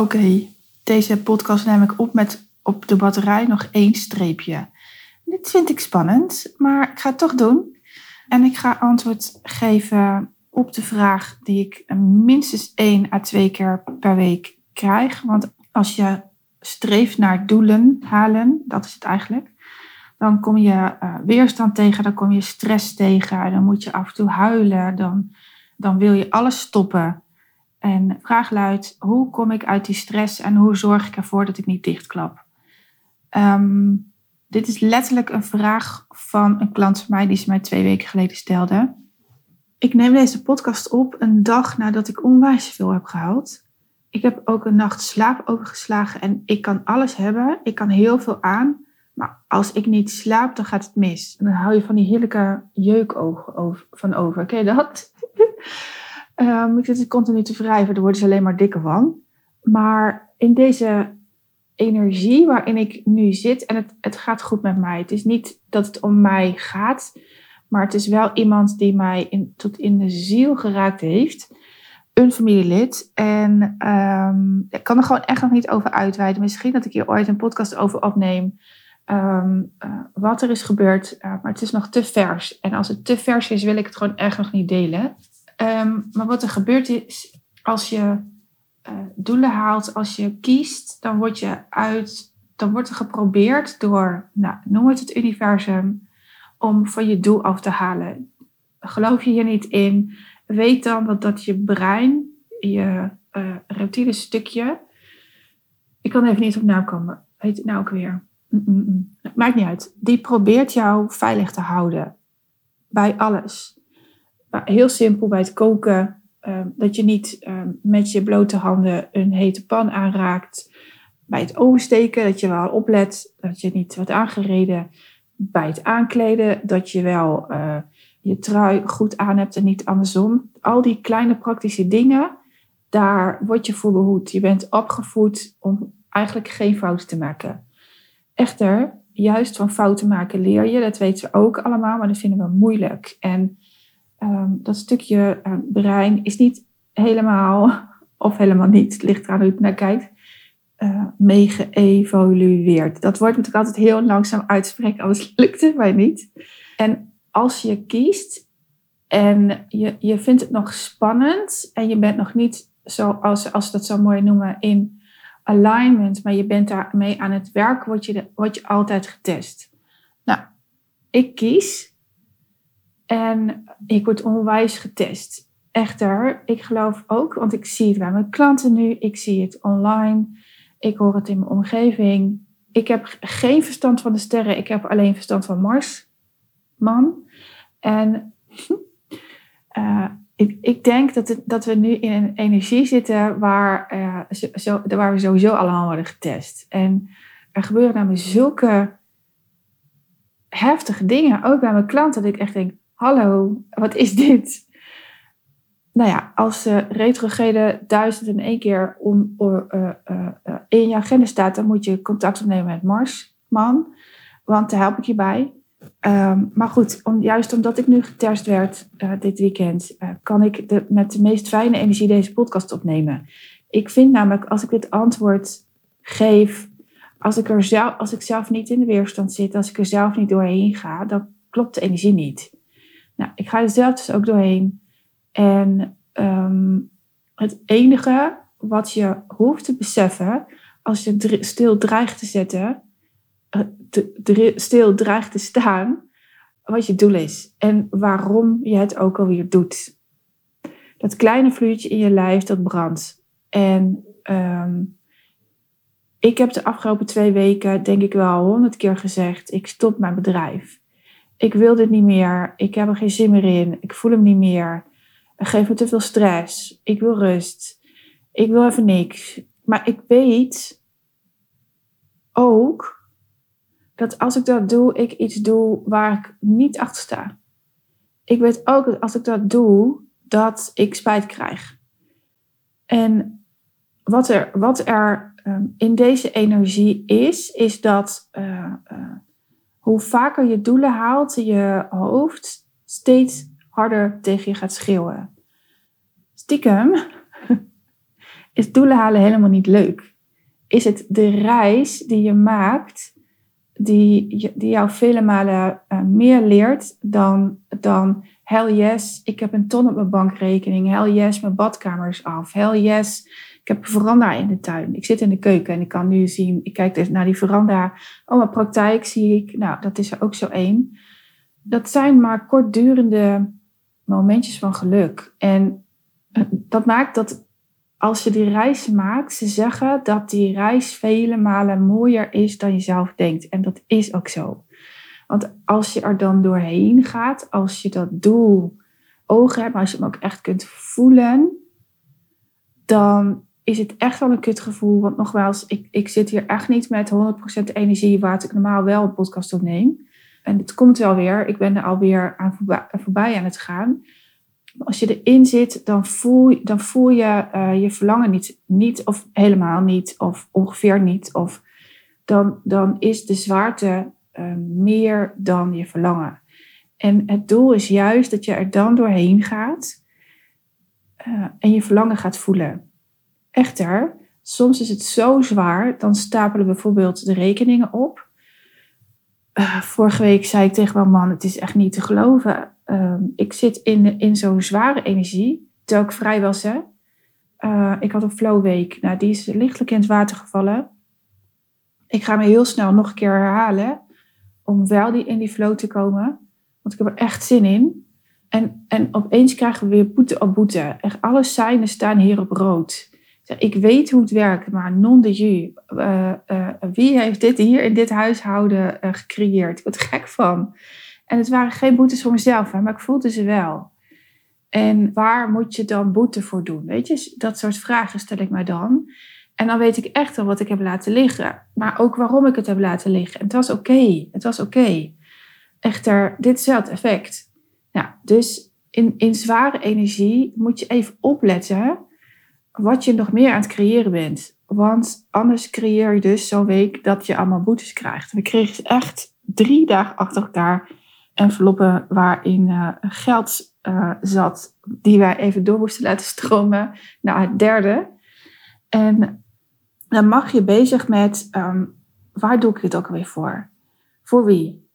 Oké, deze podcast neem ik op met op de batterij nog één streepje. Dit vind ik spannend, maar ik ga het toch doen. En ik ga antwoord geven op de vraag die ik minstens één à twee keer per week krijg. Want als je streeft naar doelen halen, dat is het eigenlijk, dan kom je uh, weerstand tegen, dan kom je stress tegen, dan moet je af en toe huilen, dan, dan wil je alles stoppen. En de vraag luidt, hoe kom ik uit die stress en hoe zorg ik ervoor dat ik niet dichtklap? Um, dit is letterlijk een vraag van een klant van mij die ze mij twee weken geleden stelde. Ik neem deze podcast op een dag nadat ik onwijs veel heb gehaald. Ik heb ook een nacht slaap overgeslagen en ik kan alles hebben. Ik kan heel veel aan. Maar als ik niet slaap, dan gaat het mis. En dan hou je van die heerlijke jeukogen van over. Ken je dat? um, ik zit het continu te wrijven, daar worden ze alleen maar dikker van. Maar in deze energie waarin ik nu zit, en het, het gaat goed met mij. Het is niet dat het om mij gaat, maar het is wel iemand die mij in, tot in de ziel geraakt heeft een familielid. En um, ik kan er gewoon echt nog niet over uitweiden. Misschien dat ik hier ooit een podcast over opneem. Um, uh, wat er is gebeurd. Uh, maar het is nog te vers. En als het te vers is, wil ik het gewoon echt nog niet delen. Um, maar wat er gebeurt is, als je uh, doelen haalt, als je kiest, dan word je uit. Dan wordt er geprobeerd door, nou, noem het het universum, om van je doel af te halen. Geloof je hier niet in? weet dan dat, dat je brein, je uh, reptiele stukje, ik kan even niet op naam komen, heet het nou ook weer? Mm-mm. Maakt niet uit. Die probeert jou veilig te houden bij alles. Heel simpel bij het koken, uh, dat je niet uh, met je blote handen een hete pan aanraakt. Bij het oversteken, dat je wel oplet, dat je niet wordt aangereden. Bij het aankleden, dat je wel uh, je trui goed aan hebt en niet andersom. Al die kleine praktische dingen, daar word je voor behoed. Je bent opgevoed om eigenlijk geen fouten te maken. Echter, juist van fouten maken leer je. Dat weten we ook allemaal, maar dat vinden we moeilijk. En um, dat stukje uh, brein is niet helemaal, of helemaal niet, het ligt eraan hoe je naar kijkt, uh. Dat wordt natuurlijk altijd heel langzaam uitspreken, anders lukt het mij niet. En als je kiest en je, je vindt het nog spannend en je bent nog niet, zoals als ze dat zo mooi noemen, in alignment, maar je bent daarmee aan het werk, word je, word je altijd getest. Nou, ik kies en ik word onwijs getest. Echter, ik geloof ook, want ik zie het bij mijn klanten nu, ik zie het online, ik hoor het in mijn omgeving. Ik heb geen verstand van de sterren, ik heb alleen verstand van Mars, man. En uh, ik, ik, denk dat, het, dat we nu in een energie zitten waar, uh, zo, waar we sowieso allemaal worden getest. En er gebeuren namelijk zulke heftige dingen, ook bij mijn klanten, dat ik echt denk, hallo, wat is dit? Nou ja, als de retrograde duizend en één keer om, uh, in je agenda staat, dan moet je contact opnemen met Mars, man. Want daar help ik je bij. Um, maar goed, om, juist omdat ik nu getest werd uh, dit weekend, uh, kan ik de, met de meest fijne energie deze podcast opnemen. Ik vind namelijk, als ik dit antwoord geef, als ik, er zelf, als ik zelf niet in de weerstand zit, als ik er zelf niet doorheen ga, dan klopt de energie niet. Nou, ik ga er zelf dus ook doorheen. En um, het enige wat je hoeft te beseffen, als je stil dreigt te zetten, te, stil dreigt te staan wat je doel is en waarom je het ook alweer doet. Dat kleine vuurtje in je lijf dat brandt. En um, ik heb de afgelopen twee weken, denk ik wel honderd keer gezegd: ik stop mijn bedrijf. Ik wil dit niet meer. Ik heb er geen zin meer in. Ik voel hem niet meer. Het geeft me te veel stress. Ik wil rust. Ik wil even niks. Maar ik weet ook dat als ik dat doe, ik iets doe waar ik niet achter sta. Ik weet ook dat als ik dat doe, dat ik spijt krijg. En wat er, wat er um, in deze energie is, is dat uh, uh, hoe vaker je doelen haalt, je hoofd steeds harder tegen je gaat schreeuwen. Stiekem is doelen halen helemaal niet leuk. Is het de reis die je maakt, die, die jou vele malen uh, meer leert dan, dan hell yes, ik heb een ton op mijn bankrekening. Hell yes, mijn badkamer is af. Hell yes, ik heb een veranda in de tuin. Ik zit in de keuken en ik kan nu zien, ik kijk dus naar die veranda. Oh, mijn praktijk zie ik. Nou, dat is er ook zo één. Dat zijn maar kortdurende momentjes van geluk. En eh, dat maakt dat als je die reis maakt, ze zeggen dat die reis vele malen mooier is dan je zelf denkt. En dat is ook zo. Want als je er dan doorheen gaat, als je dat doel ogen hebt, maar als je hem ook echt kunt voelen, dan is het echt wel een kutgevoel. Want nogmaals, ik, ik zit hier echt niet met 100% energie waar ik normaal wel een podcast opneem. En het komt wel weer. Ik ben er alweer aan voorbij, aan het gaan. Als je erin zit, dan voel, dan voel je uh, je verlangen niet, niet, of helemaal niet, of ongeveer niet. Of dan, dan is de zwaarte uh, meer dan je verlangen. En het doel is juist dat je er dan doorheen gaat uh, en je verlangen gaat voelen. Echter, soms is het zo zwaar, dan stapelen bijvoorbeeld de rekeningen op. Uh, vorige week zei ik tegen mijn man, het is echt niet te geloven. Uh, ik zit in, in zo'n zware energie, terwijl ik vrij was. Uh, ik had een flowweek, nou, die is lichtelijk in het water gevallen. Ik ga me heel snel nog een keer herhalen, om wel die, in die flow te komen. Want ik heb er echt zin in. En, en opeens krijgen we weer boete op boete. Echt alle seinen staan hier op rood. Ik weet hoe het werkt, maar non de jus. Uh, uh, wie heeft dit hier in dit huishouden uh, gecreëerd? Ik word gek van. En het waren geen boetes voor mezelf, maar ik voelde ze wel. En waar moet je dan boete voor doen? Weet je, dat soort vragen stel ik mij dan. En dan weet ik echt wel wat ik heb laten liggen. Maar ook waarom ik het heb laten liggen. En het was oké. Het was oké. Okay. Echter, dit is effect. Nou, dus in, in zware energie moet je even opletten wat je nog meer aan het creëren bent. Want anders creëer je dus zo'n week dat je allemaal boetes krijgt. We kregen echt drie dagen achter elkaar enveloppen waarin uh, geld uh, zat, die wij even door moesten laten stromen naar het derde. En dan mag je bezig met, um, waar doe ik dit ook alweer voor? Voor wie?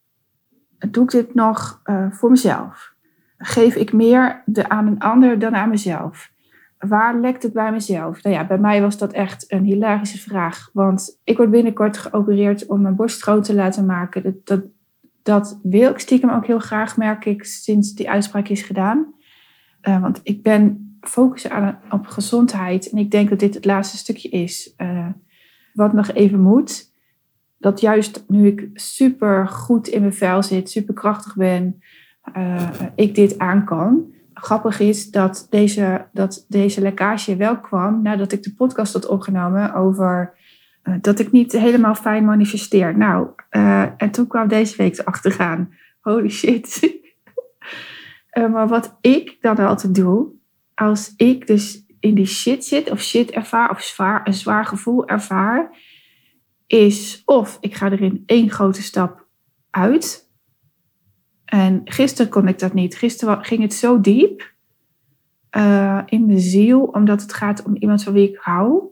Doe ik dit nog uh, voor mezelf? Geef ik meer de, aan een ander dan aan mezelf? Waar lekt het bij mezelf? Nou ja, bij mij was dat echt een hilarische vraag. Want ik word binnenkort geopereerd om mijn borst groot te laten maken. Dat, dat, dat wil ik stiekem ook heel graag, merk ik, sinds die uitspraak is gedaan. Uh, want ik ben focussen aan, op gezondheid. En ik denk dat dit het laatste stukje is. Uh, wat nog even moet. Dat juist nu ik super goed in mijn vel zit, super krachtig ben, uh, ik dit aan kan grappig is dat deze, dat deze lekkage wel kwam nadat ik de podcast had opgenomen over uh, dat ik niet helemaal fijn manifesteer. Nou, uh, en toen kwam deze week achteraan. Holy shit. uh, maar wat ik dan altijd doe, als ik dus in die shit zit of shit ervaar of zwaar, een zwaar gevoel ervaar, is of ik ga er in één grote stap uit en gisteren kon ik dat niet. Gisteren ging het zo diep uh, in mijn ziel, omdat het gaat om iemand van wie ik hou.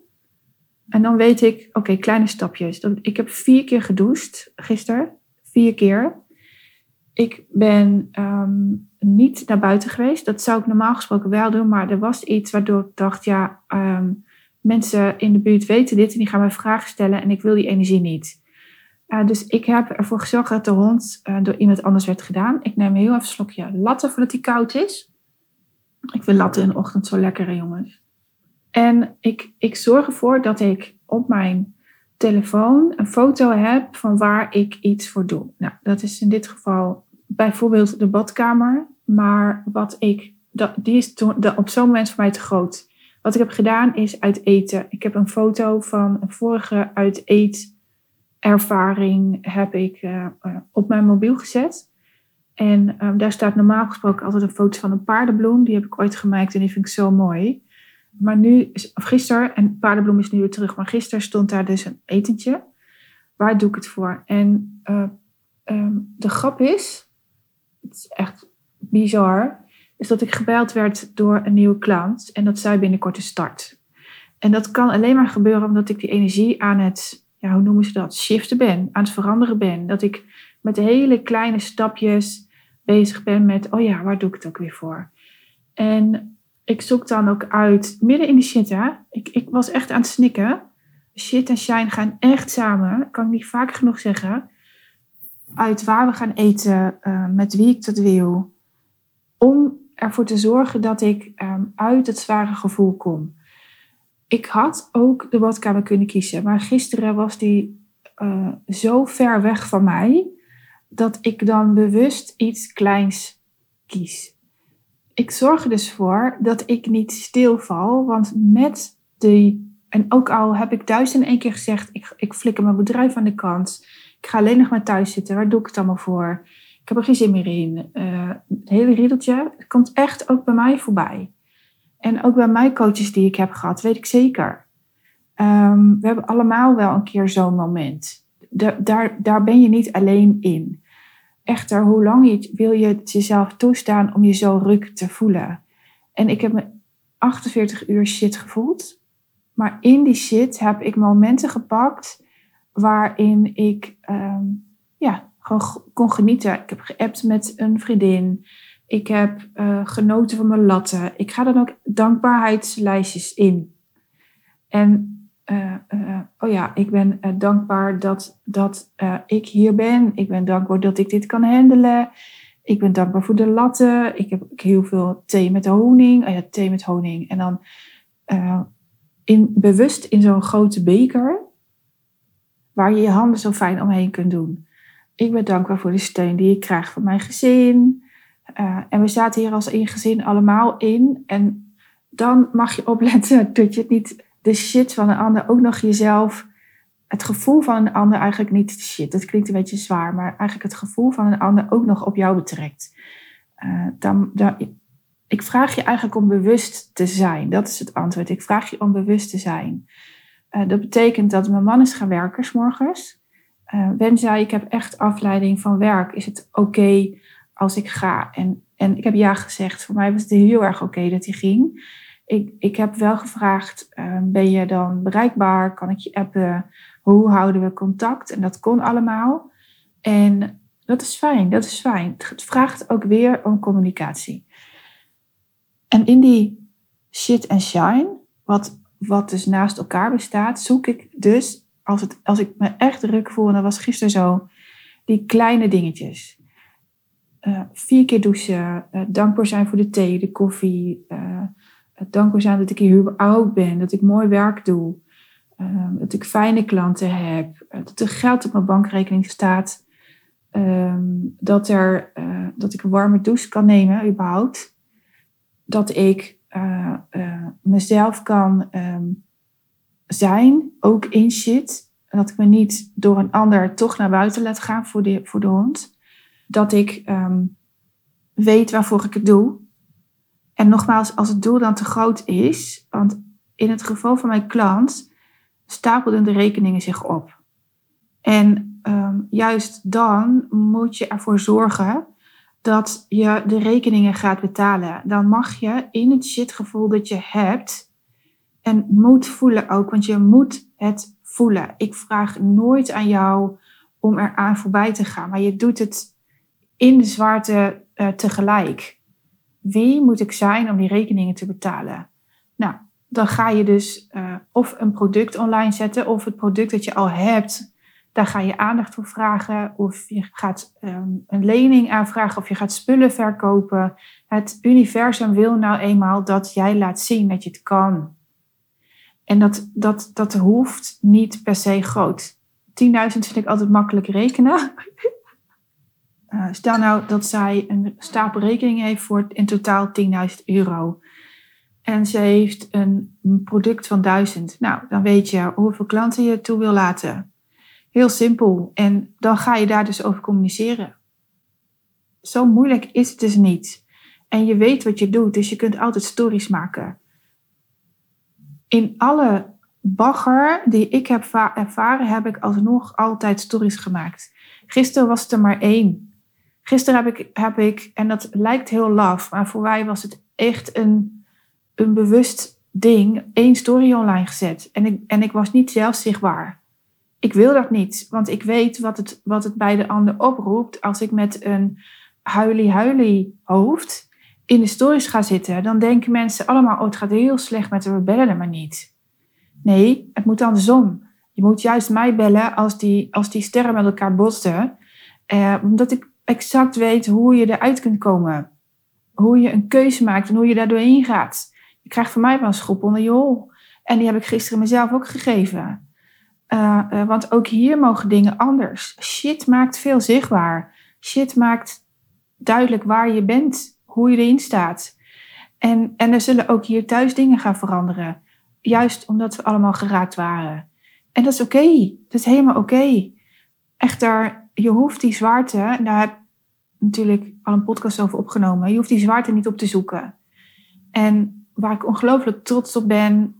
En dan weet ik, oké, kleine stapjes. Ik heb vier keer gedoucht gisteren. Vier keer. Ik ben um, niet naar buiten geweest. Dat zou ik normaal gesproken wel doen. Maar er was iets waardoor ik dacht, ja, um, mensen in de buurt weten dit en die gaan mij vragen stellen. En ik wil die energie niet. Uh, dus ik heb ervoor gezorgd dat de hond uh, door iemand anders werd gedaan. Ik neem heel even een slokje latte voordat hij koud is. Ik vind latte in de ochtend zo lekker, jongens. En ik, ik zorg ervoor dat ik op mijn telefoon een foto heb van waar ik iets voor doe. Nou, dat is in dit geval bijvoorbeeld de badkamer. Maar wat ik, dat, die is op zo'n moment voor mij te groot. Wat ik heb gedaan is uit eten. Ik heb een foto van een vorige uit eet ervaring heb ik uh, op mijn mobiel gezet. En um, daar staat normaal gesproken altijd een foto van een paardenbloem. Die heb ik ooit gemaakt en die vind ik zo mooi. Maar nu, of gisteren, en paardenbloem is nu weer terug, maar gisteren stond daar dus een etentje. Waar doe ik het voor? En uh, um, de grap is, het is echt bizar, is dat ik gebeld werd door een nieuwe klant en dat zij binnenkort een start. En dat kan alleen maar gebeuren omdat ik die energie aan het, ja, hoe noemen ze dat, shiften ben, aan het veranderen ben. Dat ik met hele kleine stapjes bezig ben met, oh ja, waar doe ik het ook weer voor? En ik zoek dan ook uit, midden in die shit, hè. Ik, ik was echt aan het snikken. Shit en shine gaan echt samen, kan ik niet vaak genoeg zeggen. Uit waar we gaan eten, uh, met wie ik dat wil. Om ervoor te zorgen dat ik um, uit het zware gevoel kom. Ik had ook de badkamer kunnen kiezen, maar gisteren was die uh, zo ver weg van mij dat ik dan bewust iets kleins kies. Ik zorg er dus voor dat ik niet stilval, want met die, en ook al heb ik duizend en één keer gezegd, ik, ik flikker mijn bedrijf aan de kant, ik ga alleen nog maar thuis zitten, waar doe ik het allemaal voor? Ik heb er geen zin meer in. Uh, het hele riedeltje komt echt ook bij mij voorbij. En ook bij mijn coaches die ik heb gehad, weet ik zeker. Um, we hebben allemaal wel een keer zo'n moment. daar, daar ben je niet alleen in. Echter, hoe lang je, wil je het jezelf toestaan om je zo ruk te voelen? En ik heb me 48 uur shit gevoeld. Maar in die shit heb ik momenten gepakt waarin ik um, ja, gewoon kon genieten. Ik heb geappt met een vriendin. Ik heb uh, genoten van mijn latten. Ik ga dan ook dankbaarheidslijstjes in. En uh, uh, oh ja, ik ben dankbaar dat, dat ik hier ben. Ik ben dankbaar dat ik dit kan handelen. Ik ben dankbaar voor de latten. Ik heb heel veel thee met honing. Oh ja, thee met honing. En dan in, bewust in zo'n grote beker. Waar je je handen zo fijn omheen kunt doen. Ik ben dankbaar voor de steun die ik krijg van mijn gezin. Uh, en we zaten hier als één gezin allemaal in. En dan mag je opletten dat je het niet de shit van een ander ook nog jezelf, het gevoel van een ander eigenlijk niet shit. Dat klinkt een beetje zwaar, maar eigenlijk het gevoel van een ander ook nog op jou betrekt. Uh, dan, dan, ik vraag je eigenlijk om bewust te zijn. Dat is het antwoord. Ik vraag je om bewust te zijn. Uh, dat betekent dat mijn man is gaan werken s morgens. Uh, zei, ik heb echt afleiding van werk. Is het oké als ik ga? En, en ik heb ja gezegd. Voor mij was het heel erg oké dat hij ging. Ik, ik heb wel gevraagd, uh, ben je dan bereikbaar? Kan ik je appen? Hoe houden we contact? En dat kon allemaal. En dat is fijn, dat is fijn. Het vraagt ook weer om communicatie. En in die shit en shine, wat, wat dus naast elkaar bestaat, zoek ik dus als, het, als ik me echt druk voel, en dat was gisteren zo, die kleine dingetjes. Uh, vier keer douchen, uh, dankbaar zijn voor de thee, de koffie, uh, dankbaar zijn dat ik hier überhaupt ben, dat ik mooi werk doe, dat ik fijne klanten heb, dat er geld op mijn bankrekening staat, um, dat, er, dat ik een warme douche kan nemen, überhaupt. Dat ik mezelf kan um, zijn, ook in shit. Dat ik me niet door een ander toch naar buiten laat gaan voor de, voor de hond. Dat ik um, weet waarvoor ik het doe. En nogmaals, als het doel dan te groot is, want in het geval van mijn klant stapelden de rekeningen zich op. En um, juist dan moet je ervoor zorgen dat je de rekeningen gaat betalen. Dan mag je in het shitgevoel dat je hebt, en moet voelen ook, want je moet het voelen. Ik vraag nooit aan jou om eraan voorbij te gaan, maar je doet het in de zwaarte uh, tegelijk. Wie moet ik zijn om die rekeningen te betalen? Nou, dan ga je dus uh, of een product online zetten, of het product dat je al hebt, daar ga je aandacht voor vragen. Of je gaat um, een lening aanvragen, of je gaat spullen verkopen. Het universum wil nou eenmaal dat jij laat zien dat je het kan. En dat, dat, dat hoeft niet per se groot. 10.000 vind ik altijd makkelijk rekenen. Uh, stel nou dat zij een stapel rekeningen heeft voor in totaal 10.000 euro. En ze heeft een product van 1000. Nou, dan weet je hoeveel klanten je toe wil laten. Heel simpel. En dan ga je daar dus over communiceren. Zo moeilijk is het dus niet. En je weet wat je doet, dus je kunt altijd stories maken in alle bagger die ik heb ervaren, heb ik alsnog altijd stories gemaakt. Gisteren was er maar één. Gisteren heb ik, heb ik en dat lijkt heel laf, maar voor mij was het echt een, een bewust ding één story online gezet. En ik, en ik was niet zelf zichtbaar. Ik wil dat niet, want ik weet wat het, wat het bij de ander oproept. Als ik met een huilie-huilie hoofd in de stories ga zitten, dan denken mensen allemaal: oh, het gaat heel slecht met de we bellen er maar niet. Nee, het moet andersom. Je moet juist mij bellen als die, als die sterren met elkaar botsen. Eh, omdat ik exact weet hoe je eruit kunt komen. Hoe je een keuze maakt en hoe je daar doorheen gaat. Je krijgt van mij wel een schop onder je hol. En die heb ik gisteren mezelf ook gegeven. Uh, uh, want ook hier mogen dingen anders. Shit maakt veel zichtbaar. Shit maakt duidelijk waar je bent, hoe je erin staat. En, en er zullen ook hier thuis dingen gaan veranderen. Juist omdat we allemaal geraakt waren. En dat is oké. Dat is helemaal oké. Echter, je hoeft die zwaarte, daar heb ik natuurlijk al een podcast over opgenomen, je hoeft die zwaarte niet op te zoeken. En waar ik ongelooflijk trots op ben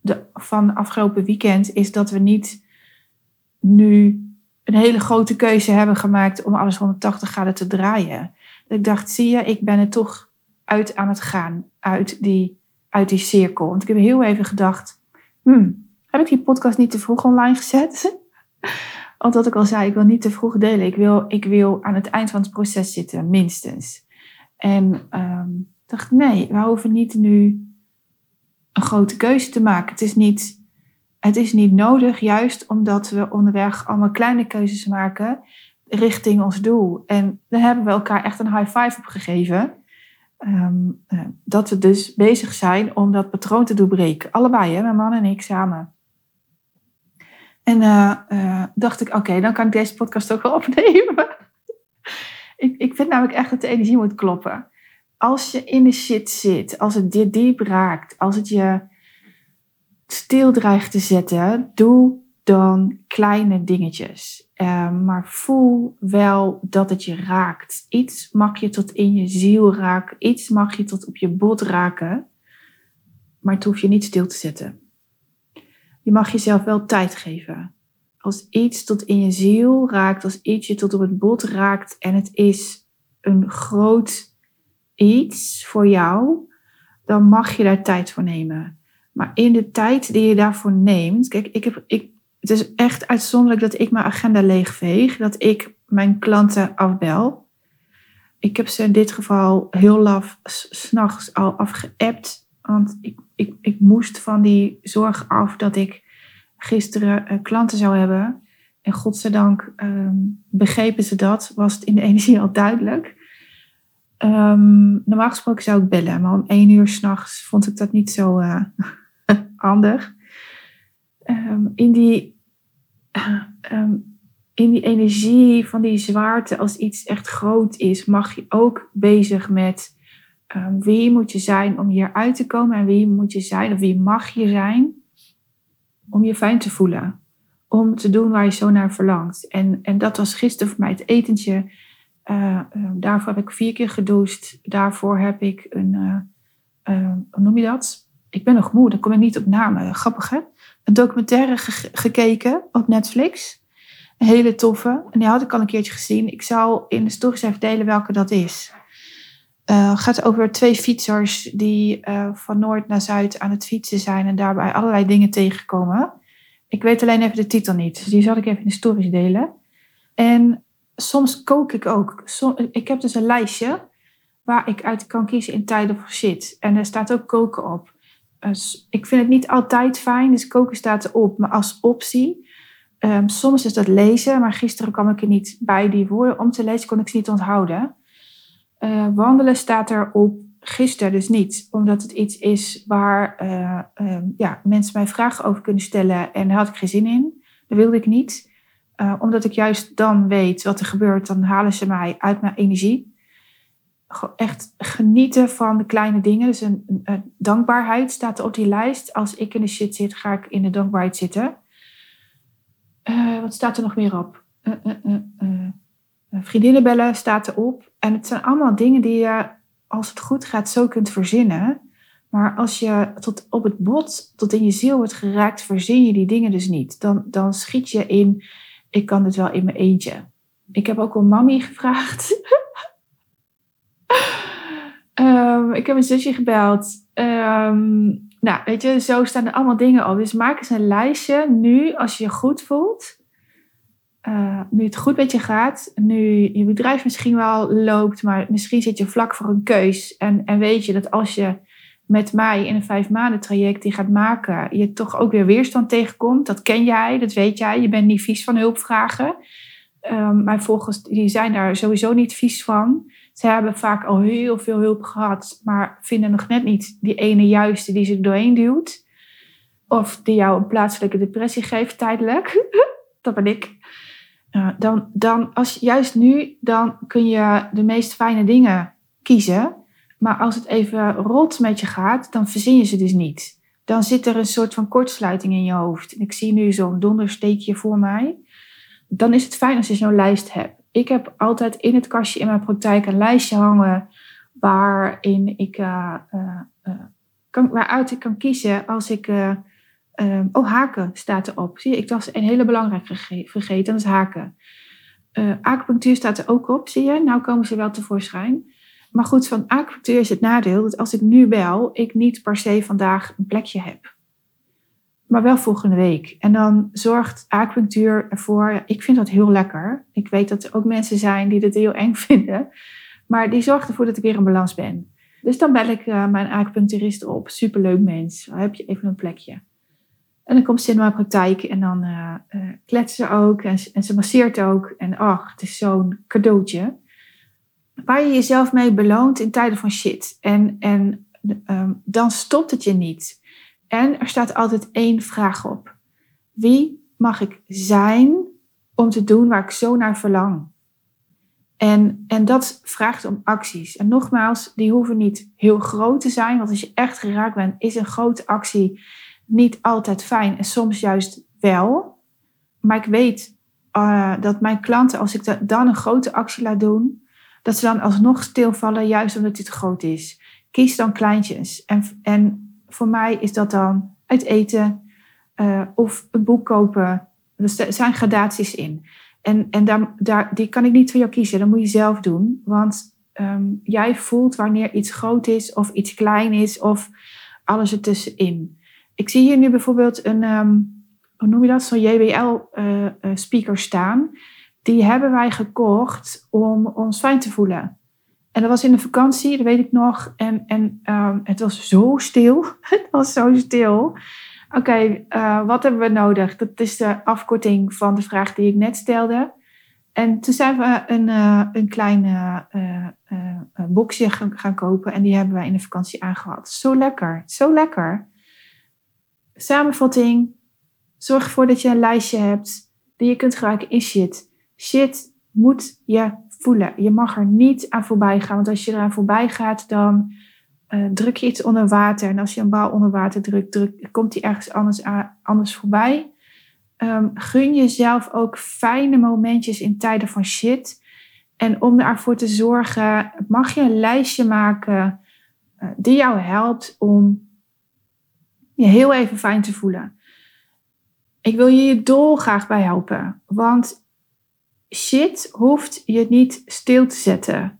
de, van afgelopen weekend, is dat we niet nu een hele grote keuze hebben gemaakt om alles 180 graden te draaien. Dat ik dacht, zie je, ik ben er toch uit aan het gaan, uit die, uit die cirkel. Want ik heb heel even gedacht, hmm, heb ik die podcast niet te vroeg online gezet? Want wat ik al zei, ik wil niet te vroeg delen. Ik wil, ik wil aan het eind van het proces zitten, minstens. En um, dacht, nee, we hoeven niet nu een grote keuze te maken. Het is niet, het is niet nodig, juist omdat we onderweg allemaal kleine keuzes maken richting ons doel. En daar hebben we elkaar echt een high five op gegeven. Um, uh, dat we dus bezig zijn om dat patroon te doorbreken. Allebei, hè, mijn man en ik samen. En uh, uh, dacht ik, oké, dan kan ik deze podcast ook wel opnemen. ik, ik vind namelijk echt dat de energie moet kloppen. Als je in de shit zit, als het je diep raakt, als het je stil dreigt te zetten, doe dan kleine dingetjes. Uh, maar voel wel dat het je raakt. Iets mag je tot in je ziel raken, iets mag je tot op je bot raken, maar het hoef je niet stil te zetten. Je mag jezelf wel tijd geven. Als iets tot in je ziel raakt, als iets je tot op het bot raakt en het is een groot iets voor jou, dan mag je daar tijd voor nemen. Maar in de tijd die je daarvoor neemt, kijk, ik heb, ik, het is echt uitzonderlijk dat ik mijn agenda leegveeg, dat ik mijn klanten afbel. Ik heb ze in dit geval heel laf s'nachts al afgeappt. Want ik, ik, ik moest van die zorg af dat ik gisteren uh, klanten zou hebben. En godzijdank um, begrepen ze dat, was het in de energie al duidelijk. Um, normaal gesproken zou ik bellen, maar om één uur s'nachts vond ik dat niet zo uh, handig. Um, in, die, in die energie van die zwaarte, als iets echt groot is, mag je ook bezig met Um, wie moet je zijn om hier uit te komen en wie moet je zijn of wie mag je zijn om je fijn te voelen. Om te doen waar je zo naar verlangt. En, en dat was gisteren voor mij het etentje. Uh, uh, daarvoor heb ik vier keer gedoucht. Daarvoor heb ik een, uh, hoe noem je dat? Ik ben nog moe, dan kom ik niet op namen. Grappig hè? Een documentaire ge gekeken op Netflix. Een hele toffe. En die had ik al een keertje gezien. Ik zal in de stories even delen welke dat is. Uh, gaat over twee fietsers die uh, van noord naar zuid aan het fietsen zijn en daarbij allerlei dingen tegenkomen. Ik weet alleen even de titel niet, dus die zal ik even in de stories delen. En soms kook ik ook. Ik heb dus een lijstje waar ik uit kan kiezen in tijden voor shit. En er staat ook koken op. Dus ik vind het niet altijd fijn, dus koken staat erop, maar als optie. Um, soms is dat lezen, maar gisteren kwam ik er niet bij die woorden om te lezen, kon ik ze niet onthouden. Uh, wandelen staat er op gisteren dus niet, omdat het iets is waar uh, uh, ja, mensen mij vragen over kunnen stellen en daar had ik geen zin in. Dat wilde ik niet. omdat ik juist dan weet wat er gebeurt, dan halen ze mij uit mijn energie. Echt genieten van de kleine dingen. Dus een, dankbaarheid staat op die lijst. Als ik in de shit zit, ga ik in de dankbaarheid zitten. wat staat er nog meer op? Vriendinnen bellen staat erop. En het zijn allemaal dingen die je, als het goed gaat, zo kunt verzinnen. Maar als je tot op het bot, tot in je ziel wordt geraakt, verzin je die dingen dus niet. Dan, dan schiet je in, ik kan dit wel in mijn eentje. Ik heb ook al mami gevraagd. um, ik heb een zusje gebeld. Um, Nou, weet je, zo staan er allemaal dingen op. Dus maak eens een lijstje nu, als je je goed voelt. Uh, nu het goed met je gaat, nu je bedrijf misschien wel loopt, maar misschien zit je vlak voor een keus. En, en weet je dat als je met mij in een vijf maanden traject die gaat maken, je toch ook weer weerstand tegenkomt. Dat ken jij, dat weet jij. Je bent niet vies van hulpvragen. Um, mijn volgers die zijn daar sowieso niet vies van. Ze hebben vaak al heel veel hulp gehad, maar vinden nog net niet die ene juiste die ze doorheen duwt. Of die jou een plaatselijke depressie geeft tijdelijk. dat ben ik. Dan, dan als juist nu, dan kun je de meest fijne dingen kiezen. Maar als het even rot met je gaat, dan verzin je ze dus niet. Dan zit er een soort van kortsluiting in je hoofd. Ik zie nu zo'n dondersteekje voor mij. Dan is het fijn als je zo'n lijst hebt. Ik heb altijd in het kastje in mijn praktijk een lijstje hangen waarin ik, uh, uh, uh, kan, waaruit ik kan kiezen als ik. Oh, haken staat erop. Zie je, ik was een hele belangrijke vergeten, dat is haken. acupunctuur staat er ook op, zie je. Nou komen ze wel tevoorschijn. Maar goed, van acupunctuur is het nadeel dat als ik nu bel, ik niet per se vandaag een plekje heb. Maar wel volgende week. En dan zorgt acupunctuur ervoor, ik vind dat heel lekker. Ik weet dat er ook mensen zijn die dit heel eng vinden. Maar die zorgt ervoor dat ik weer in balans ben. Dus dan bel ik uh, mijn acupuncturist op. Superleuk mens. Heb je even een plekje. En dan komt ze in mijn praktijk en dan uh, uh, kletsen ze ook. En, en, ze masseert ook. En ach, het is zo'n cadeautje waar je jezelf mee beloont in tijden van shit. En, en um, dan stopt het je niet. En er staat altijd één vraag op. Wie mag ik zijn om te doen waar ik zo naar verlang? En, en dat vraagt om acties. En nogmaals, die hoeven niet heel groot te zijn. Want als je echt geraakt bent, is een grote actie niet altijd fijn. En soms juist wel. Maar ik weet uh, dat mijn klanten, als ik dan een grote actie laat doen, dat ze dan alsnog stilvallen, juist omdat het groot is. Kies dan kleintjes. En, en voor mij is dat dan uit eten uh, of een boek kopen. Dus er zijn gradaties in. En, en daar, daar, die kan ik niet voor jou kiezen. Dat moet je zelf doen. Want um, jij voelt wanneer iets groot is of iets klein is of alles ertussenin. Ik zie hier nu bijvoorbeeld een, um, hoe noem je dat, zo'n JBL-speaker uh, uh, staan die hebben wij gekocht om ons fijn te voelen. En dat was in de vakantie, dat weet ik nog. En, en um, het was zo stil. het was zo stil. Oké, uh, wat hebben we nodig? Dat is de afkorting van de vraag die ik net stelde. En toen zijn we een, een klein boxje gaan, kopen. En die hebben wij in de vakantie aangehad. Zo lekker, zo lekker. Samenvatting. Zorg ervoor dat je een lijstje hebt die je kunt gebruiken in shit shit moet je voelen. Je mag er niet aan voorbij gaan. Want als je eraan voorbij gaat, dan uh, druk je iets onder water. En als je een bal onder water drukt, druk, komt die ergens anders, anders voorbij. Um, gun jezelf ook fijne momentjes in tijden van shit. En om ervoor te zorgen, mag je een lijstje maken uh, die jou helpt om je heel even fijn te voelen. Ik wil je je dolgraag bij helpen. Want shit hoeft je niet stil te zetten.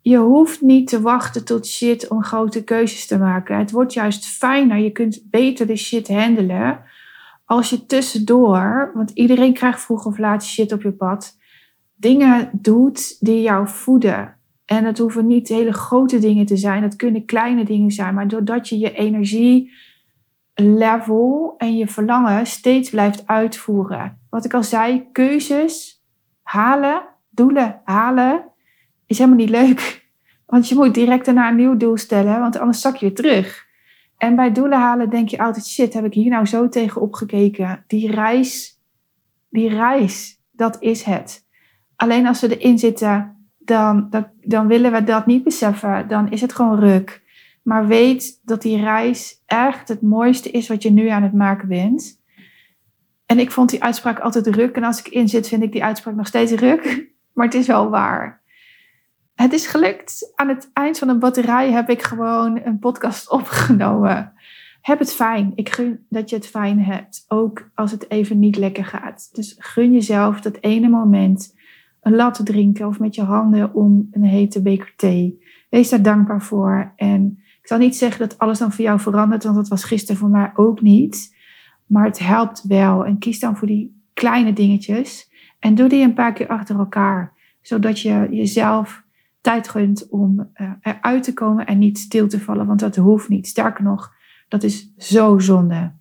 Je hoeft niet te wachten tot shit om grote keuzes te maken. Het wordt juist fijner. Je kunt beter de shit handelen als je tussendoor, want iedereen krijgt vroeg of laat shit op je pad, dingen doet die jou voeden. En het hoeven niet hele grote dingen te zijn, het kunnen kleine dingen zijn, maar doordat je je energie level en je verlangen steeds blijft uitvoeren. Wat ik al zei, keuzes halen, doelen halen, is helemaal niet leuk. Want je moet direct daarna een nieuw doel stellen, want anders zak je weer terug. En bij doelen halen denk je altijd, shit, heb ik hier nou zo tegen opgekeken? Die reis, die reis, dat is het. Alleen als we erin zitten, dan, dan, dan willen we dat niet beseffen. Dan is het gewoon ruk. Maar weet dat die reis echt het mooiste is wat je nu aan het maken bent. En ik vond die uitspraak altijd ruk. En als ik in zit, vind ik die uitspraak nog steeds ruk. Maar het is wel waar. Het is gelukt. Aan het eind van een batterij heb ik gewoon een podcast opgenomen. Heb het fijn. Ik gun dat je het fijn hebt. Ook als het even niet lekker gaat. Dus gun jezelf dat ene moment een latte drinken of met je handen om een hete beker thee. Wees daar dankbaar voor. En Ik zal niet zeggen dat alles dan voor jou verandert, want dat was gisteren voor mij ook niet. Maar het helpt wel. En kies dan voor die kleine dingetjes. En doe die een paar keer achter elkaar. Zodat je jezelf tijd gunt om uh, eruit te komen en niet stil te vallen. Want dat hoeft niet. Sterker nog, dat is zo zonde.